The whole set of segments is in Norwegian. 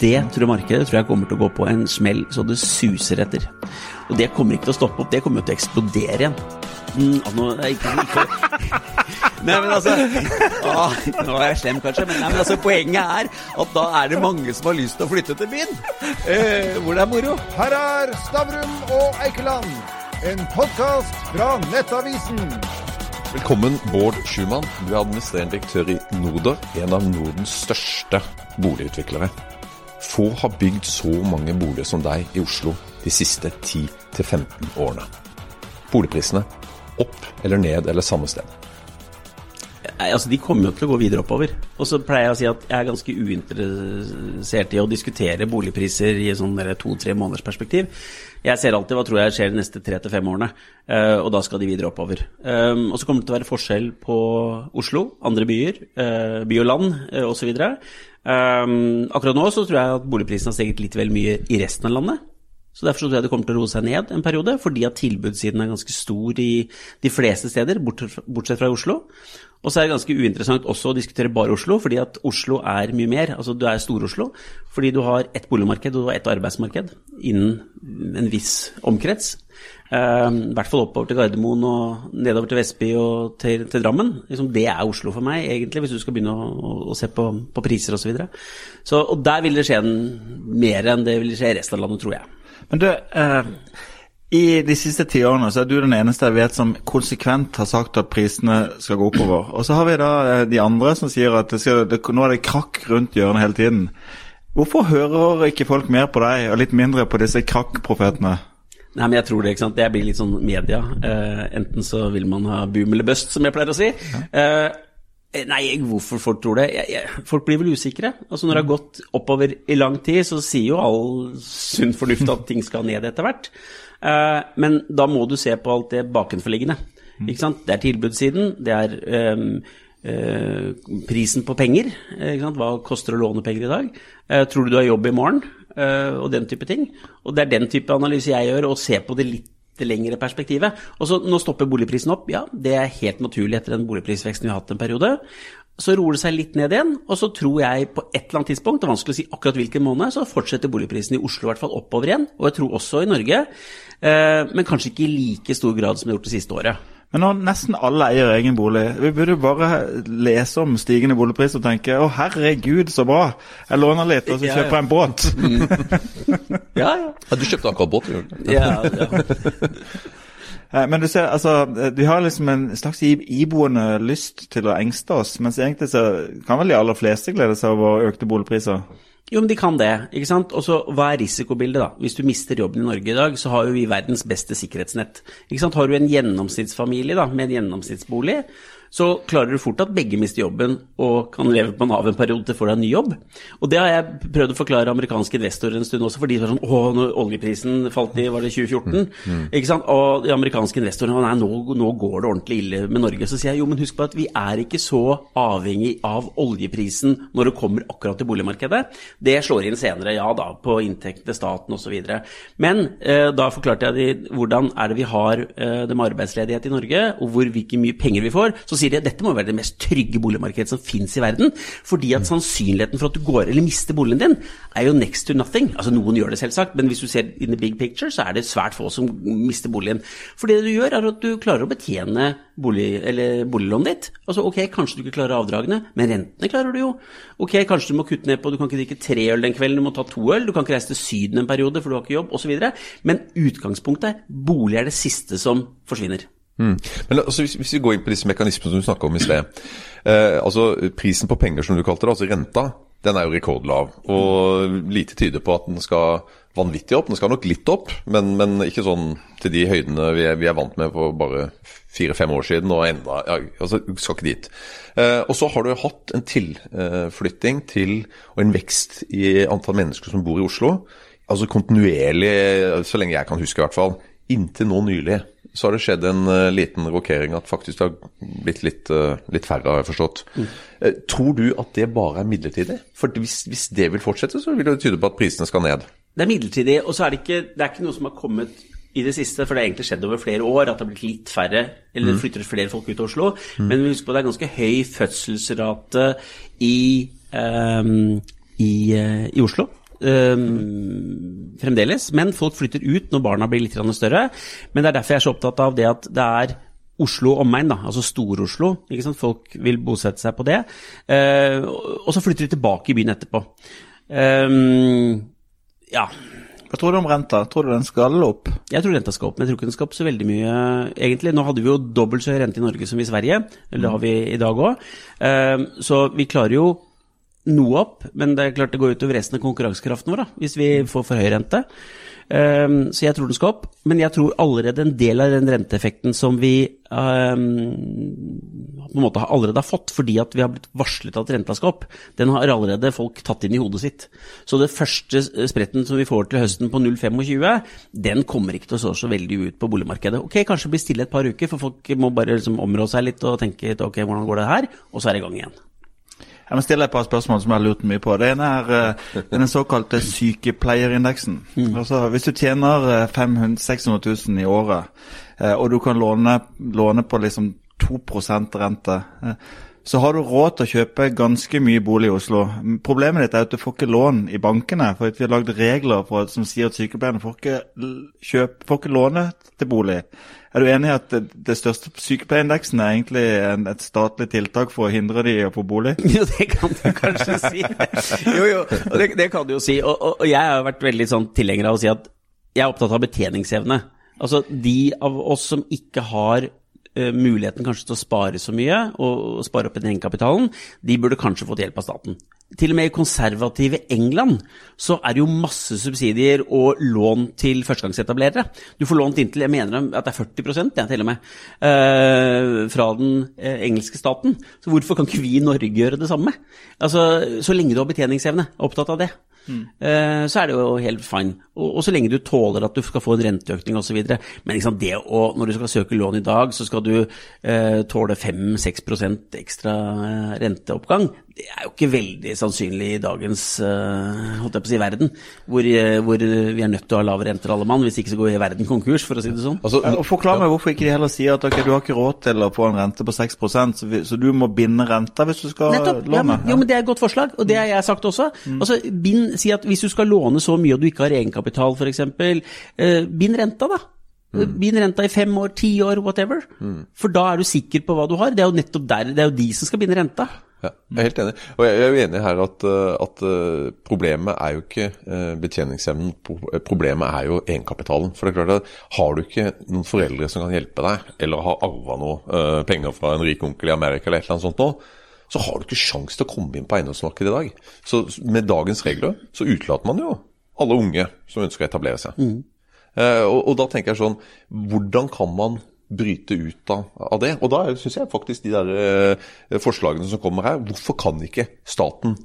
Det tror jeg markedet tror jeg kommer til å gå på en smell så det suser etter. Og det kommer ikke til å stoppe opp, det kommer jo til å eksplodere igjen. Mm, nå, ikke, ikke. Nei, men altså å, Nå er jeg slem, kanskje, men, nei, men altså, poenget er at da er det mange som har lyst til å flytte til byen. Eh, hvor det er moro. Her er Stavrum og Eikeland, en podkast fra Nettavisen. Velkommen, Bård Schumann. Du er administrerende direktør i Norder, en av Nordens største boligutviklere. Få har bygd så mange boliger som deg i Oslo de siste 10-15 årene. Boligprisene opp eller ned eller samme sted? Nei, altså De kommer jo til å gå videre oppover. Og så pleier jeg å si at jeg er ganske uinteressert i å diskutere boligpriser i sånn to-tre måneders perspektiv. Jeg ser alltid hva tror jeg skjer de neste tre til fem årene, eh, og da skal de videre oppover. Um, og så kommer det til å være forskjell på Oslo, andre byer, eh, by og land osv. Um, akkurat nå så tror jeg at boligprisen har steget litt vel mye i resten av landet. Så Derfor så tror jeg det kommer til å roe seg ned en periode, fordi at tilbudssiden er ganske stor i de fleste steder, bortsett fra Oslo. Og så er det ganske uinteressant også å diskutere bare Oslo, fordi at Oslo er mye mer. Altså du er Stor-Oslo fordi du har ett boligmarked og du ett arbeidsmarked innen en viss omkrets. Uh, I hvert fall oppover til Gardermoen og nedover til Vestby og til, til Drammen. Liksom, det er Oslo for meg, egentlig, hvis du skal begynne å, å, å se på, på priser osv. Så videre. så, og der vil det skje mer enn det vil skje i resten av landet, tror jeg. Men du, eh, i de siste ti årene så er du den eneste jeg vet som konsekvent har sagt at prisene skal gå oppover. Og så har vi da eh, de andre som sier at det skal, det, nå er det krakk rundt hjørnet hele tiden. Hvorfor hører ikke folk mer på deg og litt mindre på disse krakk-profetene? Nei, men jeg tror det, ikke sant. Det blir litt sånn media. Eh, enten så vil man ha boom eller bust, som jeg pleier å si. Ja. Uh, nei, hvorfor folk tror det? Jeg, jeg, folk blir vel usikre. Altså Når det har gått oppover i lang tid, så sier jo all sunn fornuft at ting skal ned etter hvert. Uh, men da må du se på alt det bakenforliggende. Ikke sant? Det er tilbudssiden, det er um, prisen på penger. Hva koster å låne penger i dag? tror du du har jobb i morgen? Eh, og den type ting. Og det er den type analyse jeg gjør, og ser på det litt lengre perspektivet. Og så Nå stopper boligprisen opp, ja, det er helt naturlig etter den boligprisveksten vi har hatt en periode. Så roer det seg litt ned igjen, og så tror jeg på et eller annet tidspunkt, det er vanskelig å si akkurat hvilken måned, så fortsetter boligprisen i Oslo i hvert fall oppover igjen, og jeg tror også i Norge, eh, men kanskje ikke i like stor grad som det har gjort det siste året. Men når nesten alle eier egen bolig, vi burde bare lese om stigende boligpris og tenke å herregud, så bra, jeg låner litt, og så kjøper jeg en båt. Mm. ja, ja. Du kjøpte akkurat båt, gjorde du? ja, ja. Eh, men du ser, altså, vi har liksom en slags iboende lyst til å engste oss, mens egentlig så kan vel de aller fleste glede seg over økte boligpriser? Jo, men de kan det. ikke sant? Og så hva er risikobildet, da? Hvis du mister jobben i Norge i dag, så har jo vi verdens beste sikkerhetsnett. Ikke sant? Har du en gjennomsnittsfamilie da, med en gjennomsnittsbolig, så klarer du fort at begge mister jobben og kan leve på Nav en periode til får deg en ny jobb. Og det har jeg prøvd å forklare amerikanske investorer en stund også, for de var sånn Å, når oljeprisen falt i var det 2014? Mm. mm. Ikke sant? Og de amerikanske investorene Nei, nå, nå, går det ordentlig ille med Norge. Så sier jeg jo, men husk på at vi er ikke så avhengig av oljeprisen når det kommer akkurat til boligmarkedet. Det slår inn senere, ja da, på inntekt til staten osv. Men eh, da forklarte jeg de hvordan er det vi har eh, det med arbeidsledighet i Norge, og hvor hvilke mye penger vi får. Så sier de at dette må være det mest trygge boligmarkedet som fins i verden. Fordi at sannsynligheten for at du går eller mister boligen din, er jo next to nothing. Altså Noen gjør det selvsagt, men hvis du ser in the big picture, så er det svært få som mister boligen. For det du gjør, er at du klarer å betjene bolig, boliglånet ditt. Altså ok, kanskje du ikke klarer avdragene, men rentene klarer du jo. Ok, kanskje du må kutte ned på Du kan ikke drikke tre øl den kvelden, du må ta to øl. Du kan ikke reise til Syden en periode, for du har ikke jobb, osv. Men utgangspunktet er bolig er det siste som forsvinner. Mm. Men altså, hvis, hvis, vi går inn på disse mekanismene som du snakka om i sted. Eh, altså Prisen på penger, som du kalte det, altså renta, den er jo rekordlav. Og lite tyder på at den skal vanvittig opp. Den skal nok litt opp, men, men ikke sånn til de høydene vi er, vi er vant med for bare fire-fem år siden. Og enda, ja, altså skal ikke dit. Eh, og så har du hatt en tilflytting til, og en vekst i antall mennesker som bor i Oslo. Altså kontinuerlig, så lenge jeg kan huske i hvert fall. Inntil nå nylig så har det skjedd en uh, liten rokering at faktisk det har blitt litt, uh, litt færre, har jeg forstått. Mm. Uh, tror du at det bare er midlertidig? For hvis, hvis, det vil fortsette, så vil det tyde på at prisene skal ned. Det er midlertidig, og så er det ikke, det er ikke noe som har kommet i det siste, for det har egentlig skjedd over flere år at det har blitt litt færre, eller det mm. flytter flere folk ut av Oslo. Mm. Men vi husker på at det er ganske høy fødselsrate i, um, i, i Oslo. øhm, fremdeles. Men folk flytter ut når barna blir litt større. Men det er derfor jeg er så opptatt av det at det er Oslo omegn, da, altså Stor-Oslo. ikke sant? Folk vil bosette seg på det. Eh, og så flytter de tilbake i byen etterpå. Ehm, ja, Hva tror du om renta? Tror du den skal opp? jeg tror renta skal opp, men jeg tror ikke den skal opp så veldig mye, egentlig. Nå hadde vi jo dobbelt så høy rente i Norge som i Sverige, eller det har vi i dag òg. Så vi klarer jo noe opp, men det er klart det går utover resten av konkurransekraften vår da, hvis vi får for høy rente. Um, så jeg tror den skal opp, men jeg tror allerede en del av den renteeffekten som vi um, på en måte allerede har fått, fordi at vi har blitt varslet at renta skal opp, den har allerede folk tatt inn i hodet sitt. Så det første spretten som vi får til høsten på 0,25, den kommer ikke til å så så veldig ut på boligmarkedet. Ok, kanskje bli stille et par uker, for folk må bare liksom områ seg litt og tenke ok, hvordan går det her, og så er det i gang igjen. Jeg må stille et par spørsmål som jeg har lurt mye på. Det ene er eh, den såkalte sykepleierindeksen. Altså, hvis du tjener eh, 500 600 000 i året, eh, og du kan låne, låne på liksom 2 rente, eh, så har du råd til å kjøpe ganske mye bolig i Oslo. Problemet ditt er at du får ikke lån i bankene, for vi har lagd regler for, som sier at sykepleierne får ikke, kjøp, får ikke låne til bolig. Er du enig i at det, største sykepleierindeksen er egentlig en, et statlig tiltak for å hindre de å få bolig? Jo, det kan du kanskje si. Jo, jo, det, det kan du jo si. Og, og, og jeg har vært veldig sånn tilhenger av å si at jeg er opptatt av betjeningsevne. Altså de av oss som ikke har uh, muligheten kanskje til å spare så mye, og spare opp den egenkapitalen, de burde kanskje fått hjelp av staten. Til og med i konservative England så er det jo masse subsidier og lån til førstegangsetablerere. Du får lånt inntil jeg mener at det er 40 det til og med, eh, fra den eh, engelske staten. Så hvorfor kan ikke vi i Norge gjøre det samme? Altså, Så lenge du har betjeningsevne, er opptatt av det, eh, så er det jo helt fine. Og, så lenge du tåler at du skal få en renteøkning osv. Men liksom det å, når du skal søke lån i dag, så skal du eh, tåle 5-6 ekstra renteoppgang. Det er jo ikke veldig sannsynlig i dagens uh, holdt jeg på å si, verden, hvor, eh, hvor vi er nødt til å ha lave renter alle mann, hvis ikke så går verden konkurs, for å si det sånn. Altså, Ja, og Forklar meg hvorfor ikke de heller sier at okay, du har ikke råd til å få en rente på 6 så, vi, så du må binde renta hvis du skal Nettopp. Ja, låne? men, jo, men Det er et godt forslag, og det har jeg sagt også. Altså, bind, si at Hvis du skal låne så mye og du ikke har egenkapital f.eks., uh, bind renta, da. Bind renta i fem år, ti år, whatever. For da er du sikker på hva du har. Det er jo nettopp der, det er jo de som skal binde renta. Ja, jeg er helt enig. Og jeg er jo enig her at, uh, at uh, problemet er jo ikke uh, betjeningsevnen, problemet er jo egenkapitalen. For det er klart at har du ikke noen foreldre som kan hjelpe deg, eller har arva noe penger fra en rik onkel i Amerika eller et eller annet sånt nå, så har du ikke sjans til å komme inn på eiendomsmarkedet i dag. Så med dagens regler så utelater man jo alle unge som ønsker å etablere seg. Mm. og, og da tenker jeg sånn Hvordan kan man bryte ut av, av det? Og da syns jeg faktisk de der eh, forslagene som kommer her Hvorfor kan ikke staten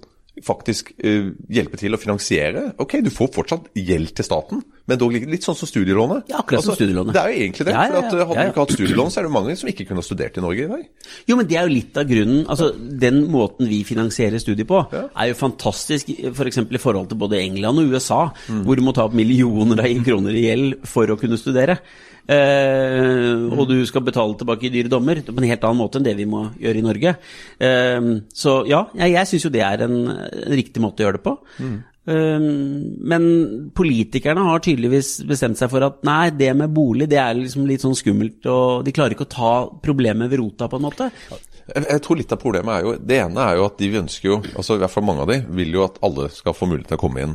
faktisk eh, hjelpe til å finansiere? Ok, du får fortsatt gjeld til staten, men dog litt, sånn som studielånet. Ja, akkurat som studielånet. Det er jo egentlig det. Ja, ja, for ja. eh, Hadde du ikke hatt studielån, så er det mange som ikke kunne ha studert i Norge i dag. Jo, men det er jo litt av grunnen. Altså, Den måten vi finansierer studier på, er jo fantastisk f.eks. For i forhold til både England og USA, hvor du må ta opp millioner av kroner i gjeld for å kunne studere. Eh, og du skal betale tilbake i dyre dommer på en helt annen måte enn det vi må gjøre i Norge. Eh, så ja, jeg, jeg syns jo det er en, en riktig måte å gjøre det på. Eh, men politikerne har tydeligvis bestemt seg for at nei, det med bolig det er liksom litt sånn skummelt, og de klarer ikke å ta problemet ved rota, på en måte. Jeg tror litt av problemet er jo Det ene er jo at de ønsker jo altså i hvert fall mange av de vil jo at alle skal få mulighet til å komme inn.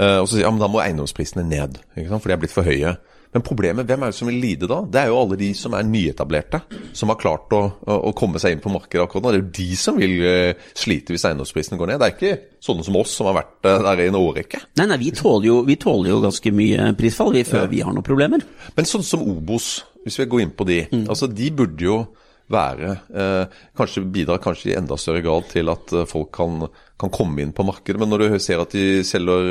Eh, og så sier ja, men da må eiendomsprisene ned, ikke sant? for de er blitt for høye. Men problemet, hvem er det som vil lide da? Det er jo alle de som er nyetablerte, som har klart å, å, komme seg inn på markedet akkurat nå. Det er jo de som vil eh, slite hvis eiendomsprisene går ned. Det er ikke sånne som oss som har vært eh, der i en årrekke. Nei, nei, vi tåler jo, vi tåler jo ganske mye prisfall vi, før vi har noen problemer. Men sånn som Obos, hvis vi går inn på de, altså de burde jo være eh, Kanskje Bidrar kanskje i enda større grad til at eh, folk kan, kan komme inn på markedet. Men når du ser at de selger,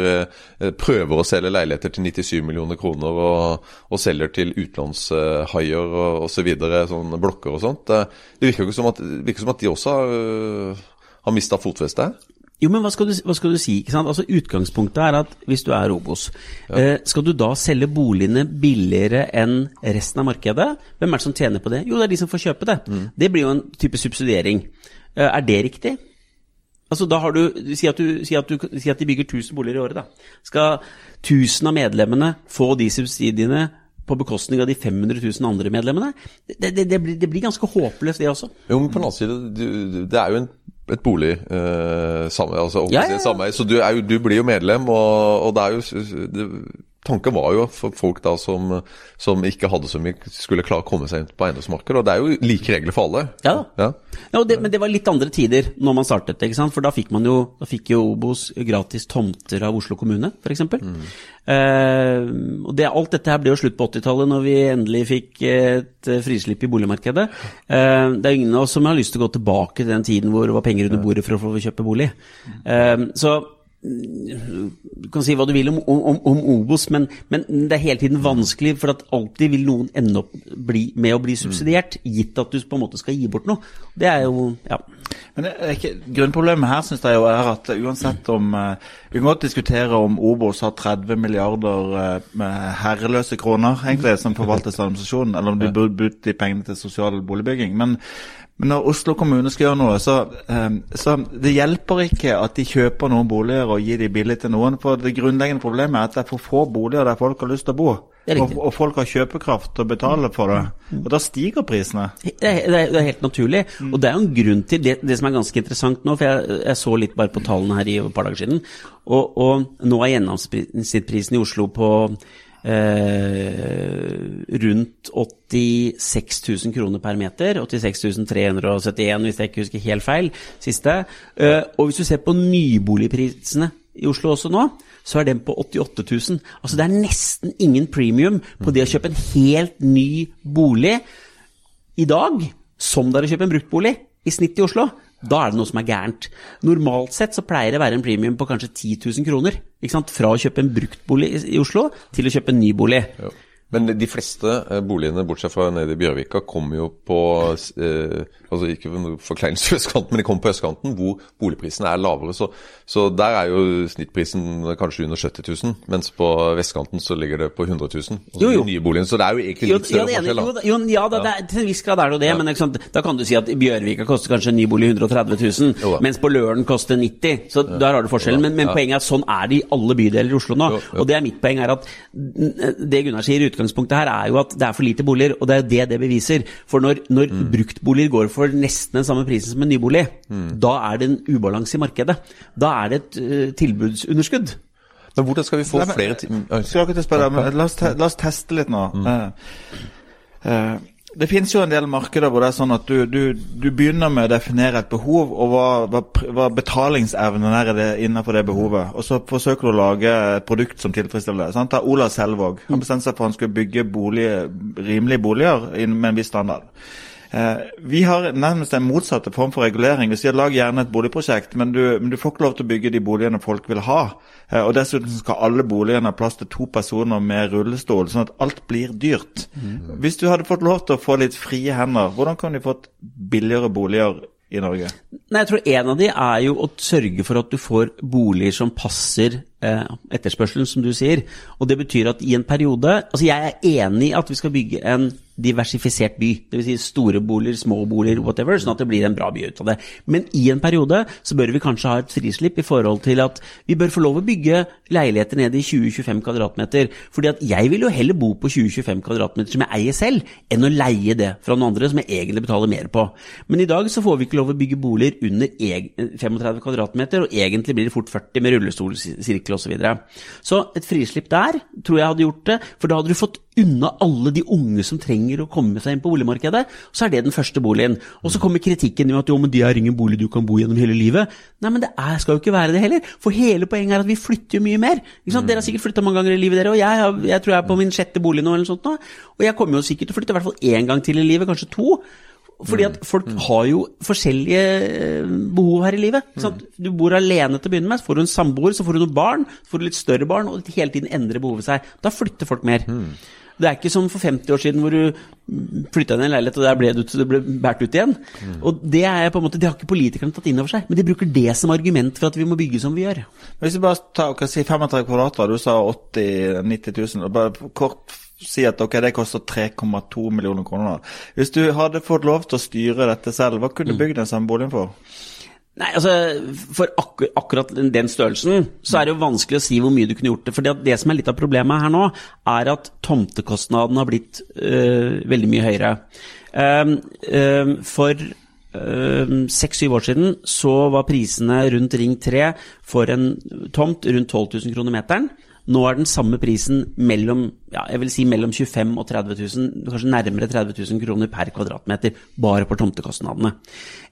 eh, prøver å selge leiligheter til 97 millioner kroner og, og selger til utenlandshaier osv., så sånn blokker og sånt, det virker jo ikke som at, virker som at de også har, har mista fotfestet her. Jo, men hva skal du, hva skal du si? Altså Utgangspunktet er at hvis du er Robos, ja. skal du da selge boligene billigere enn resten av markedet? Hvem er det som tjener på det? Jo, det er de som får kjøpe det. Det blir jo en type subsidiering. Eh, er det riktig? Altså, da har du, Si at, du, si at, du, si at de bygger 1000 boliger i året, da. Skal 1000 av medlemmene få de subsidiene på bekostning av de 500 000 andre medlemmene? Det, det, det, blir, det blir ganske håpløst, det også. Jo, men på den annen side, det er jo en, et bolig eh, samme, altså, Ja, ja, ja. samme, Så du, jo, du blir jo medlem, og, og det er jo det, Tanken var jo for folk da som, som ikke hadde så mye, skulle klare å komme seg inn på eiendomsmarkedet. Og det er jo like regler for alle. Ja. Ja. Ja, det, men det var litt andre tider når man startet, sant? for da fikk man jo, da fikk jo Obos gratis tomter av Oslo kommune, f.eks. Mm. Eh, og det, alt dette her ble jo slutt på 80-tallet, når vi endelig fikk et eh, frislipp i boligmarkedet. Eh, det er ingen av oss som har lyst til å gå tilbake til den tiden hvor det var penger under bordet for å få kjøpe bolig. Eh, så du kan si hva du vil om, om, om Obos, men, men, det er hele tiden vanskelig, for at alltid vil noen ende opp bli, med å bli subsidiert, gitt at du på en måte skal gi bort noe. Det er jo ja. Men det er ikke, Grunnproblemet her synes jeg jo er at uansett om eh, Vi kan godt diskutere om Obos har 30 milliarder eh, herreløse kroner egentlig som forvaltes av administrasjonen, eller om de burde brukt de pengene til sosial boligbygging. Men, men når Oslo kommune skal gjøre noe, så, eh, så det hjelper ikke at de kjøper noen boliger og gir de billig til noen. For det grunnleggende problemet er at det er for få boliger der folk har lyst til å bo. Og, og folk har kjøpekraft til å betale for det. Og da stiger prisene. Det er, det er, det er helt naturlig. Og det er jo en grunn til det, det som er ganske interessant nå, for jeg, jeg så litt bare på tallene her i et par dager siden, og, og nå er gjennomsnittsprisen i Oslo på eh, rundt 86 000 kroner per meter. 86 371, hvis jeg ikke husker helt feil, siste. Eh, og hvis du ser på nyboligprisene i Oslo også nå, så er den på 88 000. Altså det er nesten ingen premium på det å kjøpe en helt ny bolig i dag som det er å kjøpe en bruktbolig i snitt i Oslo. Da er det noe som er gærent. Normalt sett så pleier det å være en premium på kanskje 10 000 kroner. Ikke sant? Fra å kjøpe en bruktbolig i Oslo til å kjøpe en ny bolig. Ja. Men de fleste eh, boligene, bortsett fra nede i Bjørvika, kommer jo på eh, altså Ikke forkleinelse for østkanten, men de kommer på østkanten, hvor boligprisene er lavere. Så, så der er jo snittprisen kanskje under 70 000, mens på vestkanten så ligger det på 100 000. Altså Jo, jo. Nye boligen, så det er jo egentlig litt ja, større det forskjell. da. jo, ja da, det er, til en viss grad er det jo det, men liksom, da kan du si at i Bjørvika koster kanskje en ny bolig 130 000, Jo ja. mens på Løren koster 90 så der har du forskjellen. Men, men poenget er at sånn er det i alle bydeler i Oslo nå. Og det er mitt poeng er at det Gunnar sier i utgangspunktet her, er jo at det er for lite boliger, og det er jo det det beviser. For når, når Mm. bruktboliger går for nesten den samme prisen som en nybolig, Mm. da er det en ubalanse i markedet. Da er det et eh, tilbudsunderskudd. Men hvordan skal vi få Nei, men- flere til Skal akkurat spørre deg, men la oss, te la oss teste litt nå. Mm. Uh, uh, det finnes jo en del markeder hvor det er sånn at du, du, du begynner med å definere et behov, og hva, hva, hva betalingsevnen er det, innenfor det behovet. Og så forsøker du å lage et produkt som tilfredsstiller det. Sant? Ta Ola Selvåg. Han bestemte seg for at han skulle bygge bolig, rimelige boliger med en viss standard. Eh, vi har nærmest en motsatte form for regulering. Vi sier lag gjerne et boligprosjekt, men du, men du får ikke lov til å bygge de boligene folk vil ha. Eh, og dessuten skal alle boligene ha plass til to personer med rullestol, sånn at alt blir dyrt. Hvis du hadde fått lov til å få litt frie hender, hvordan kunne vi fått billigere boliger i Norge? Nei, jeg tror en av de er jo å sørge for at du får boliger som passer etterspørselen, som du sier. Og det betyr at i en periode Altså, jeg er enig i at vi skal bygge en diversifisert by. Dvs. Si store boliger, små boliger, whatever, sånn at det blir en bra by ut av det. Men i en periode så bør vi kanskje ha et frislipp i forhold til at vi bør få lov å bygge leiligheter ned i 20-25 kvadratmeter. Fordi at jeg vil jo heller bo på 20-25 kvadratmeter som jeg eier selv, enn å leie det fra noen andre som jeg egentlig betaler mer på. Men i dag så får vi ikke lov å bygge boliger under 35 kvadratmeter, og egentlig blir det fort 40 med rullestolsirkel osv. Så, videre. så et frislipp der tror jeg hadde gjort det, for da hadde du fått unna alle de unge som trenger å komme seg inn på boligmarkedet, så er det den første boligen. Og så kommer kritikken med at jo, men det er ingen bolig du kan bo gjennom hele livet. Nei, men det er, skal jo ikke være det heller. For hele poenget er at vi flytter jo mye mer. Sant? Dere har sikkert flytta mange ganger i livet, dere, og jeg, har, jeg tror jeg er på min sjette bolig nå, eller noe sånt nå. Og jeg kommer jo sikkert til å flytte i hvert fall én gang til i livet, kanskje to. Fordi at folk har jo forskjellige eh, behov her i livet. Sant? Du bor alene til å begynne med, så får du en samboer, så får du noen barn, så får du litt større barn, og hele tiden endrer behovet seg. Da flytter folk mer. Det er ikke som for 50 år siden hvor du flytta inn i en leilighet, og der ble du, du ble båret ut igjen. Og det er på en måte, det har ikke politikerne tatt inn over seg, men de bruker det som argument for at vi må bygge som vi gjør. Hvis vi bare tar hva si 35 kvadrater, du sa 80 000-90 000. og Bare kort si at ok, det koster 3,2 millioner kroner. Hvis du hadde fått lov til å styre dette selv, hva kunne du bygd den samme boligen for? Nei, altså, For akkur akkurat den størrelsen så er det jo vanskelig å si hvor mye du kunne gjort det. For det som er litt av problemet her nå, er at tomtekostnaden har blitt øh, veldig mye høyere. Um, um, for seks-syv år siden så var prisene rundt Ring 3 for en tomt rundt 12 000 kroner meteren. Nå er den samme prisen mellom, ja, jeg vil si mellom 25 og 30 000, kanskje nærmere 30 000 kroner per kvadratmeter, bare på tomtekostnadene.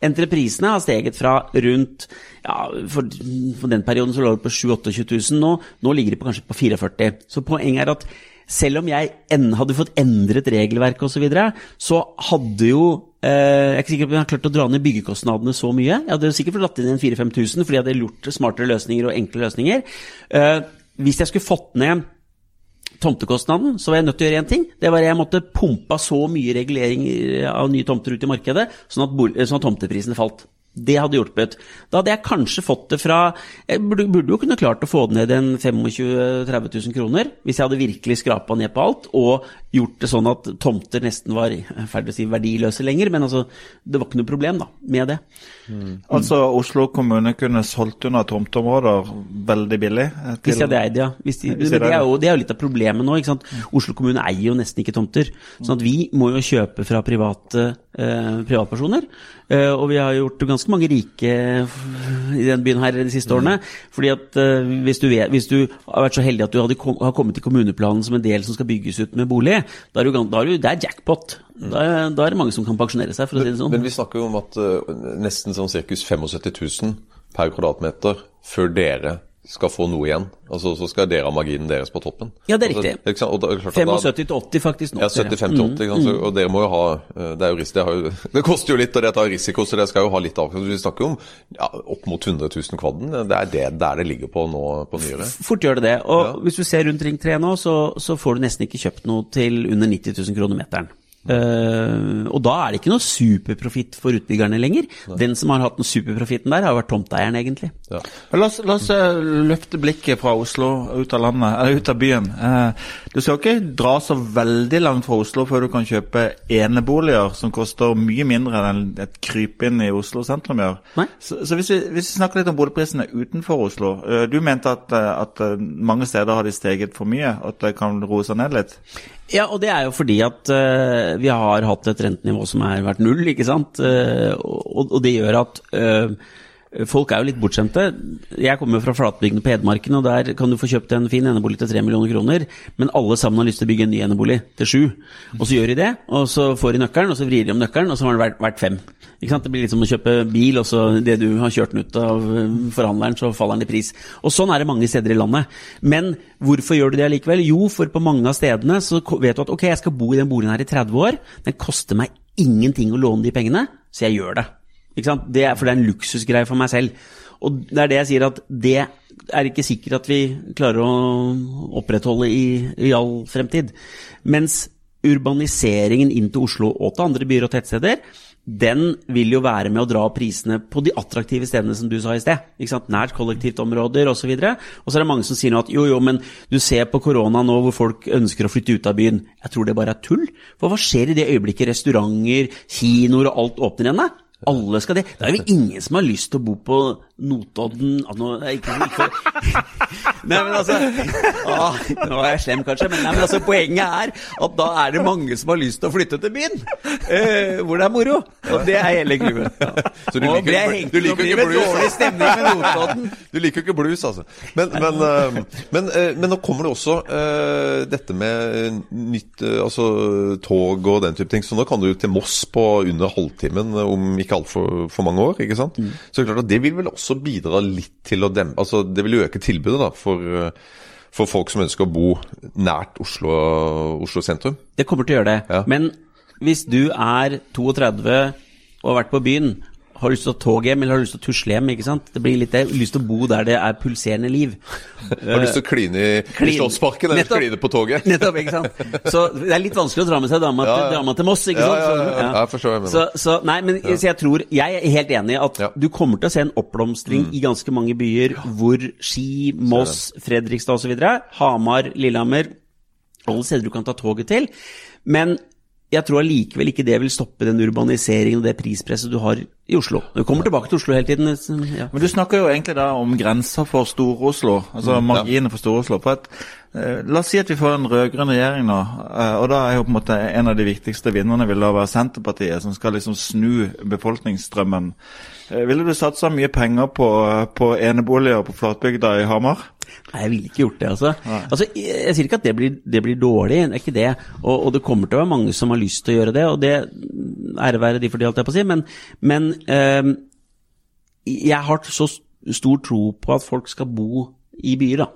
Entreprisene har steget fra rundt ja, for, for den perioden så lå det på 27 000 nå, nå ligger det på kanskje på 44 Så poenget er at selv om jeg hadde fått endret regelverket osv., så, så hadde jo eh, Jeg er ikke sikker på om jeg har klart å dra ned byggekostnadene så mye. Jeg hadde sikkert fått latt inn 4000-5000 fordi jeg hadde gjort smartere løsninger og enkle løsninger. Eh, hvis jeg skulle fått ned tomtekostnaden, så var jeg nødt til å gjøre én ting. Det var at jeg måtte pumpa så mye reguleringer av nye tomter ut i markedet, sånn at, sånn at tomteprisene falt. Det hadde hjulpet. Da hadde jeg kanskje fått det fra Jeg burde, burde jo kunne klart å få det ned en 25 000-30 000 kroner, hvis jeg hadde virkelig skrapa ned på alt, og gjort det sånn at tomter nesten var ferdig å si verdiløse lenger. Men altså, det var ikke noe problem da, med det. Mm. Altså Oslo kommune kunne solgt unna tomteområder veldig billig? Til... Hvis de hadde eid, ja. De, men det er, jo, det er, jo, litt av problemet nå. ikke sant? Oslo kommune eier jo nesten ikke tomter. sånn at vi må jo kjøpe fra private eh, privatpersoner. Eh, og vi har gjort ganske mange rike i den byen her de siste årene. fordi at eh, hvis, du vet, hvis, du har vært så heldig at du kom, har kommet til kommuneplanen som en del som skal bygges ut med bolig, da er, du, da er du, det er jackpot. Da, da, er det mange som kan pensjonere seg, for å si det sånn. Men vi snakker jo om at uh, nesten sånn ca. 75 000 per kvadratmeter før dere skal få noe igjen. Altså, Så skal dere ha marginen deres på toppen. Ja, det er riktig. Altså, det er 75 til 80 faktisk nå. Ja, 75 til 80. Mm, mm. Og dere må jo ha eh, Det, er jo, det, jo, det koster jo litt, og det tar risiko, så dere skal jo ha litt avkastning. Vi snakker jo om ja, opp mot 100 000 kvadden. Det er det, der det ligger på nå på nyere. Fort gjør det det. Og ja. hvis du ser rundt Ring 3 nå, så, så får du nesten ikke kjøpt noe til under 90 000 kroner meteren. Uh, og da er det ikke noe superprofitt for utbyggerne lenger. Nei. Den som har hatt den superprofitten der, har vært tomteeieren, egentlig. Ja. La oss, la oss uh, løfte blikket fra Oslo ut av landet, eller ut av byen. Uh, du skal ikke dra så veldig langt fra Oslo før du kan kjøpe eneboliger som koster mye mindre enn et krypinn i Oslo sentrum gjør. Så, så hvis, vi, hvis, vi, snakker litt om boligprisene utenfor Oslo. Du mente at, at mange steder har de steget for mye, at det kan roe seg ned litt? Ja, og det er jo fordi at uh, vi har hatt et rentenivå som har vært null, ikke sant. Uh, og, og, det gjør at uh, folk er jo litt bortskjemte. Jeg kommer jo fra flatbygdene på Hedmarken, og der kan du få kjøpt en fin enebolig til tre millioner kroner, men alle sammen har lyst til å bygge en ny enebolig til sju. Og så gjør de det, og så får de nøkkelen, og så vrir de om nøkkelen, og så har den vært, vært fem. Ikke sant? Det blir litt som å kjøpe bil, og så det du har kjørt den ut av forhandleren, så faller den i pris. Og sånn er det mange steder i landet. Men Hvorfor gjør du det allikevel? Jo, for på mange av stedene så vet du at ok, jeg skal bo i den boligen her i 30 år. Den koster meg ingenting å låne de pengene, så jeg gjør det. Det for det er en luksusgreie for meg selv. Og det er det jeg sier at det er ikke sikkert at vi klarer å opprettholde i, i all fremtid. Mens urbaniseringen inn til Oslo og til andre byer og tettsteder den vil jo være med å dra prisene på de attraktive stedene som du sa i sted. Nært kollektivtområder osv. Og, og så er det mange som sier nå at jo, jo, men du ser på korona nå hvor folk ønsker å flytte ut av byen. Jeg tror det bare er tull. For hva skjer i det øyeblikket restauranter, kinoer og alt åpner igjen? Alle skal det. Det er jo ingen som har lyst til å bo på Notodden nå, ikke, ikke, Nei, men altså å, Nå er jeg slem, kanskje, men, nei, men altså, poenget er at da er det mange som har lyst til å flytte til byen. eh, hvor det er moro. Og det er hele clouet. Ja. Så du liker, og ikke, du liker ikke blues? Notodden. Du liker ikke blues, altså. Men, men, uh, men, uh, men, nå kommer det også dette med nytt altså tog og den type ting. Så nå kan du til Moss på under halvtimen om ikke altfor for mange år. ikke sant? Mm. Så klart at det vil vel også også bidra litt til å dempe Altså det vil øke tilbudet da for, for folk som ønsker å bo nært Oslo, Oslo sentrum. Det kommer til å gjøre det. Ja. Men hvis du er 32 og har vært på byen har lyst til å toge hjem, eller har lyst til å tusle hjem. ikke sant? Det blir litt det. Lyst til å bo der det er pulserende liv. har lyst til å kline i, Klin. i Slottsparken eller Nettopp. kline på toget. Nettopp, ikke sant. Så det er litt vanskelig å dra med seg dama, ja, ja. til, til Moss, ikke sant. Ja, ja, jeg forstår mener. Så, så, nei, men så jeg tror Jeg er helt enig i at du kommer til å se en oppblomstring mm. i ganske mange byer hvor Ski, Moss, Fredrikstad osv., Hamar, Lillehammer Alle steder du kan ta toget til. Men jeg tror allikevel ikke det vil stoppe den urbaniseringen og det prispresset du har i Oslo. Vi kommer tilbake til Oslo hele tiden. Ja. Men du snakker jo egentlig da om grenser for Stor-Oslo, altså marginene for Stor-Oslo. eh, La oss si at vi får en rød-grønn regjering nå, eh, og da er jo på en måte en av de viktigste vinnerne vil da være Senterpartiet, som skal liksom snu befolkningsstrømmen. Eh, ville du satsa mye penger på, på eneboliger på flatbygda i Hamar? Nei, jeg ville ikke gjort det, altså. altså jeg, jeg sier ikke at det blir, det blir dårlig, det er ikke det. Og, og, det kommer til å være mange som har lyst til å gjøre det, og det ære være de for det, holdt jeg på å si. Men, men eh, jeg har så stor tro på at folk skal bo i byer. da.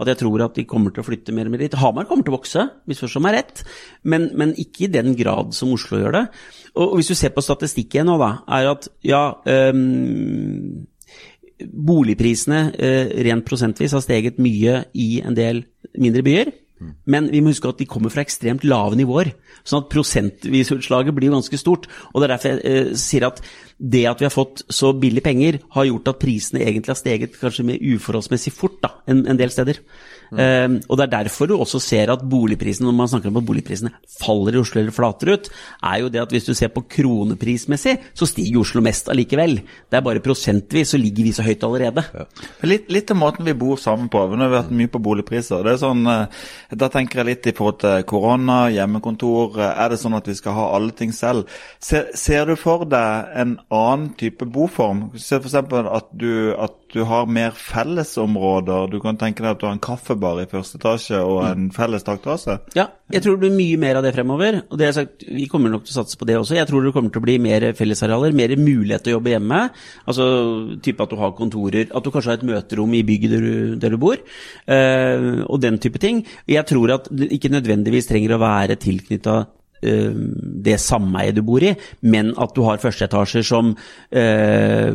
At jeg tror at de kommer til å flytte mer og mer dit. Hamar kommer til å vokse, hvis først som er rett, men, men, ikke i den grad som Oslo gjør det. Og, og hvis du ser på statistikken nå, da, er at ja um, Boligprisene uh, rent prosentvis har steget mye i en del mindre byer. Men vi må huske at de kommer fra ekstremt lave nivåer. Sånn at prosentvisutslaget blir ganske stort. Og det er derfor jeg eh, sier at det at vi har fått så billig penger, har gjort at prisene egentlig har steget kanskje mer uforholdsmessig fort da, en, en del steder. Mm. og Det er derfor du også ser at boligprisene, når man snakker om at boligprisene faller i Oslo eller flater ut, er jo det at hvis du ser på kroneprismessig, så stiger Oslo mest allikevel. Det er bare prosentvis så ligger vi så høyt allerede. Ja. Litt, litt av måten vi bor sammen på. Vi har vært mye på boligpriser. det er sånn, eh, Da tenker jeg litt i forhold til korona, hjemmekontor. Er det sånn at vi skal ha alle ting selv? Ser, ser du for deg en annen type boform? Se f.eks. At, du, at du har mer fellesområder. Du kan tenke deg at du har en kaffebar i første etasje og en felles takterrasse? Ja, jeg tror det blir mye mer av det fremover. og det sagt, Vi kommer nok til å satse på det også. Jeg tror det kommer til å bli mer fellesarealer, mer mulighet til å jobbe hjemme. Altså type at du har kontorer, at du kanskje har et møterom i bygget der du, der du bor, øh, og den type ting. Jeg tror at det ikke nødvendigvis trenger å være tilknytta Eh, det sameiet du bor i, men at du har førsteetasjer som eh,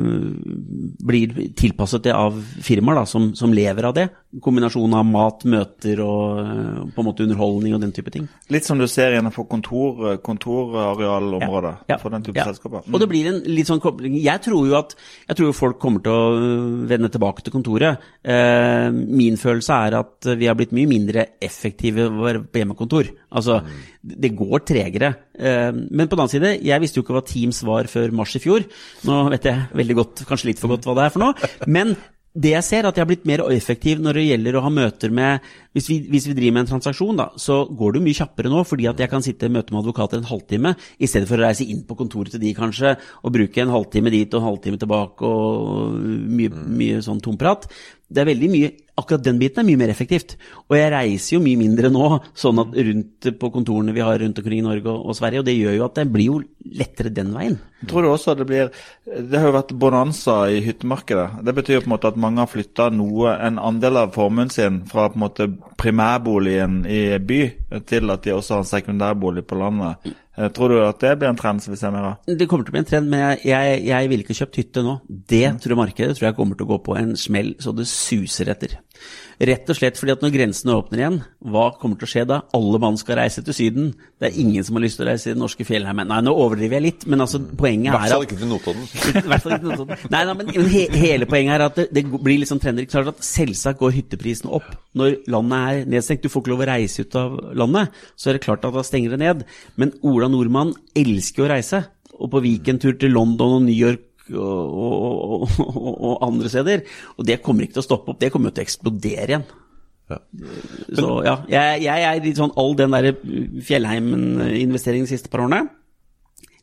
blir tilpasset det av firmaer som, som, lever av det. Kombinasjon av mat, møter og eh, på en måte underholdning og den type ting. Litt som du ser igjen for kontor, eh, kontorarealområdet ja, ja, for den type ja. selskaper. Mm. Og det blir en litt sånn kobling Jeg tror jo at jeg tror folk kommer til å vende tilbake til kontoret. Eh, min følelse er at vi har blitt mye mindre effektive på hjemmekontor. Altså, mm. det går tregere. Eh, men på den annen side, jeg visste jo ikke hva Teams var før mars i fjor. Nå vet jeg veldig godt, kanskje litt for godt hva det er for noe. Men det jeg ser, er at jeg har blitt mer effektiv når det gjelder å ha møter med Hvis vi, hvis vi driver med en transaksjon, da, så går det jo mye kjappere nå, fordi at jeg kan sitte i møte med advokater en halvtime, i stedet for å reise inn på kontoret til de kanskje, og bruke en halvtime dit og en halvtime tilbake og mye, mye sånn tomprat. Det er veldig mye akkurat den biten er mye mer effektivt. Og jeg reiser jo mye mindre nå, sånn at rundt på kontorene vi har rundt omkring i Norge og, og Sverige, og det gjør jo at det blir jo lettere den veien. Tror du også det blir Det har jo vært bonanza i hyttemarkedet. Det betyr på en måte at mange har flytta noe, en andel av formuen sin fra på en måte primærboligen i by til at de også har en sekundærbolig på landet. Eh, tror du at det blir en trend som vi ser mer av? Det kommer til å bli en trend, men jeg, jeg, jeg ville ikke kjøpt hytte nå. Det mm. tror jeg markedet tror jeg kommer til å gå på en smell så det suser etter. Rett og slett fordi at når grensene åpner igjen, hva kommer til å skje da? Alle mann skal reise til Syden. Det er ingen som har lyst til å reise i den norske fjellheimen. Nei, nå overdriver jeg litt, men altså, poenget er at I hvert fall ikke til Notodden. Hvert fall ikke til Notodden. Nei, nei, men he hele poenget er at det, det blir litt sånn trender. Klart at selvsagt går hytteprisene opp når landet er nedstengt. Du får ikke lov å reise ut av landet. Så er det klart at da stenger det ned. Men Ola Nordmann elsker å reise. Og på weekendtur til London og New York og, og, og, andre steder. Og det kommer ikke til å stoppe opp, det kommer til å eksplodere igjen. Ja. Så ja, jeg, jeg er litt sånn all den der Fjellheimen-investeringen de siste par årene.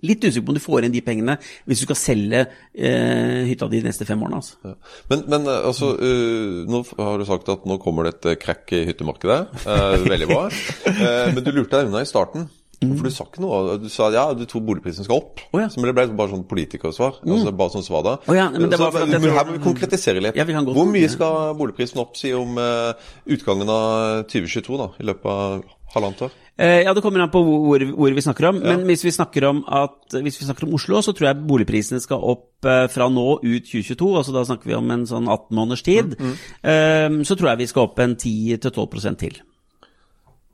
Litt usikker på om du får inn de pengene hvis du skal selge eh, hytta di de neste fem årene. Altså. Ja. Men, men eh, altså, uh, nå har du sagt at nå kommer det et krakk i hyttemarkedet. Uh, veldig bra. uh, men du lurte deg unna i starten. Mm. For du sa ikke noe. Du sa ja, du tror boligprisen skal opp. Oh, ja. Så det ble bare sånn politikersvar. Mm. Altså bare sånn svar da. Oh, ja, men, så, men her må vi konkretisere litt. Ja, Hvor mye skal boligprisen opp, si om uh, utgangen av 2022, da, i løpet av halvannet år? Uh, ja, Det kommer an på hvor, hvor vi snakker om. Men hvis vi snakker om, at, hvis vi snakker om Oslo, så tror jeg boligprisene skal opp uh, fra nå ut 2022. altså Da snakker vi om en sånn 18 måneders tid. Mm, mm. så tror jeg vi skal opp en 10-12% til.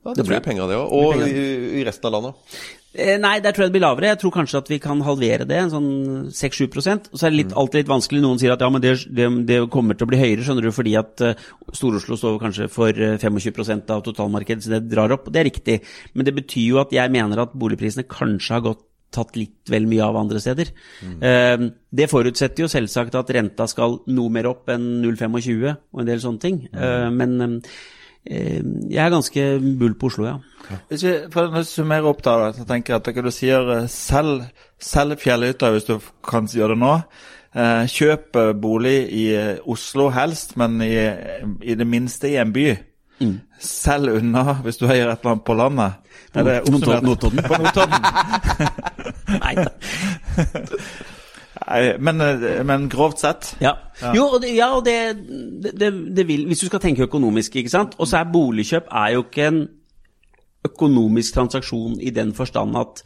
Ja, det, blir penger, det òg. Og i, i, resten av landet? Eh, nei, der tror jeg det blir lavere. Jeg tror kanskje at vi kan halvere det, en sånn 6-7 Og så er det litt, mm. alltid litt vanskelig. Noen sier at ja, men det, det, det kommer til å bli høyere, skjønner du, fordi at uh, Stor-Oslo står kanskje for 25% av totalmarkedet, så det drar opp. Det er riktig. Men det betyr jo at jeg mener at boligprisene kanskje har gått tatt litt vel mye av andre steder. Eh, det forutsetter jo selvsagt at renta skal noe mer opp enn 0,25 og en del sånne ting. Eh, men eh, jeg er ganske bull på Oslo, ja. Hvis vi for å summere opp da, så tenker jeg at dere sier selv, selv selg fjellhytta hvis du kan gjøre det nå. Eh, kjøp eh, bolig i eh, Oslo helst, men i, i det minste i en by. Mm. Selg unna hvis du eier et eller annet på landet. Det oppsummert? Notodden. På Notodden. Nei da. Men, men grovt sett Ja. Jo, og det, ja, og det, det, det vil Hvis du skal tenke økonomisk, ikke sant. Og så er boligkjøp er jo ikke en økonomisk transaksjon i den forstand at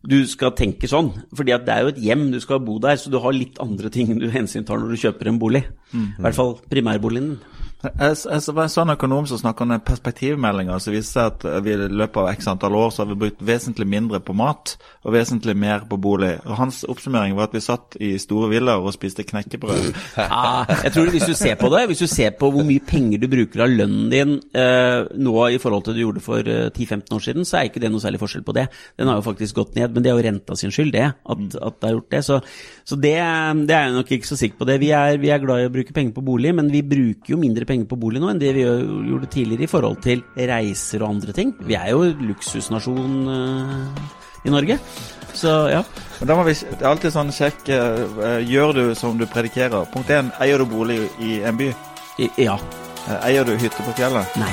du skal tenke sånn. Fordi at det er jo et hjem, du skal bo der, så du har litt andre ting du hensyntar når du kjøper en bolig. I hvert fall primærboligen. Jeg, jeg så var en sånn økonom som snakka om perspektivmeldinger, som viste at vi i løpet av x antall år så har vi brukt vesentlig mindre på mat og vesentlig mer på bolig. Og Hans oppsummering var at vi satt i store villaer og spiste knekkebrød. Ja, jeg tror Hvis du ser på det, hvis du ser på hvor mye penger du bruker av lønnen din eh, nå i forhold til det du gjorde for eh, 10-15 år siden, så er ikke det noe særlig forskjell på det. Den har jo faktisk gått ned, men det er jo renta sin skyld, det. At, at det har gjort det. Så, så det, det er jeg nok ikke så sikker på. det. Vi er, vi er glad i å bruke penger på bolig, men vi bruker jo mindre penger på bolig nå enn det vi gjorde tidligere i forhold til reiser og andre ting. Vi er jo luksusnasjon eh, i Norge. Så ja. Men da må vi, det er alltid sånn sjekk eh, Gjør du som du predikerer? Punkt 1. Eier du bolig i en by? I, ja. Eh, Eier du hytte på fjellet? Nei.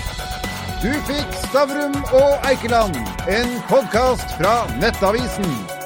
Du fikk Stavrum og Eikeland, en podkast fra Nettavisen.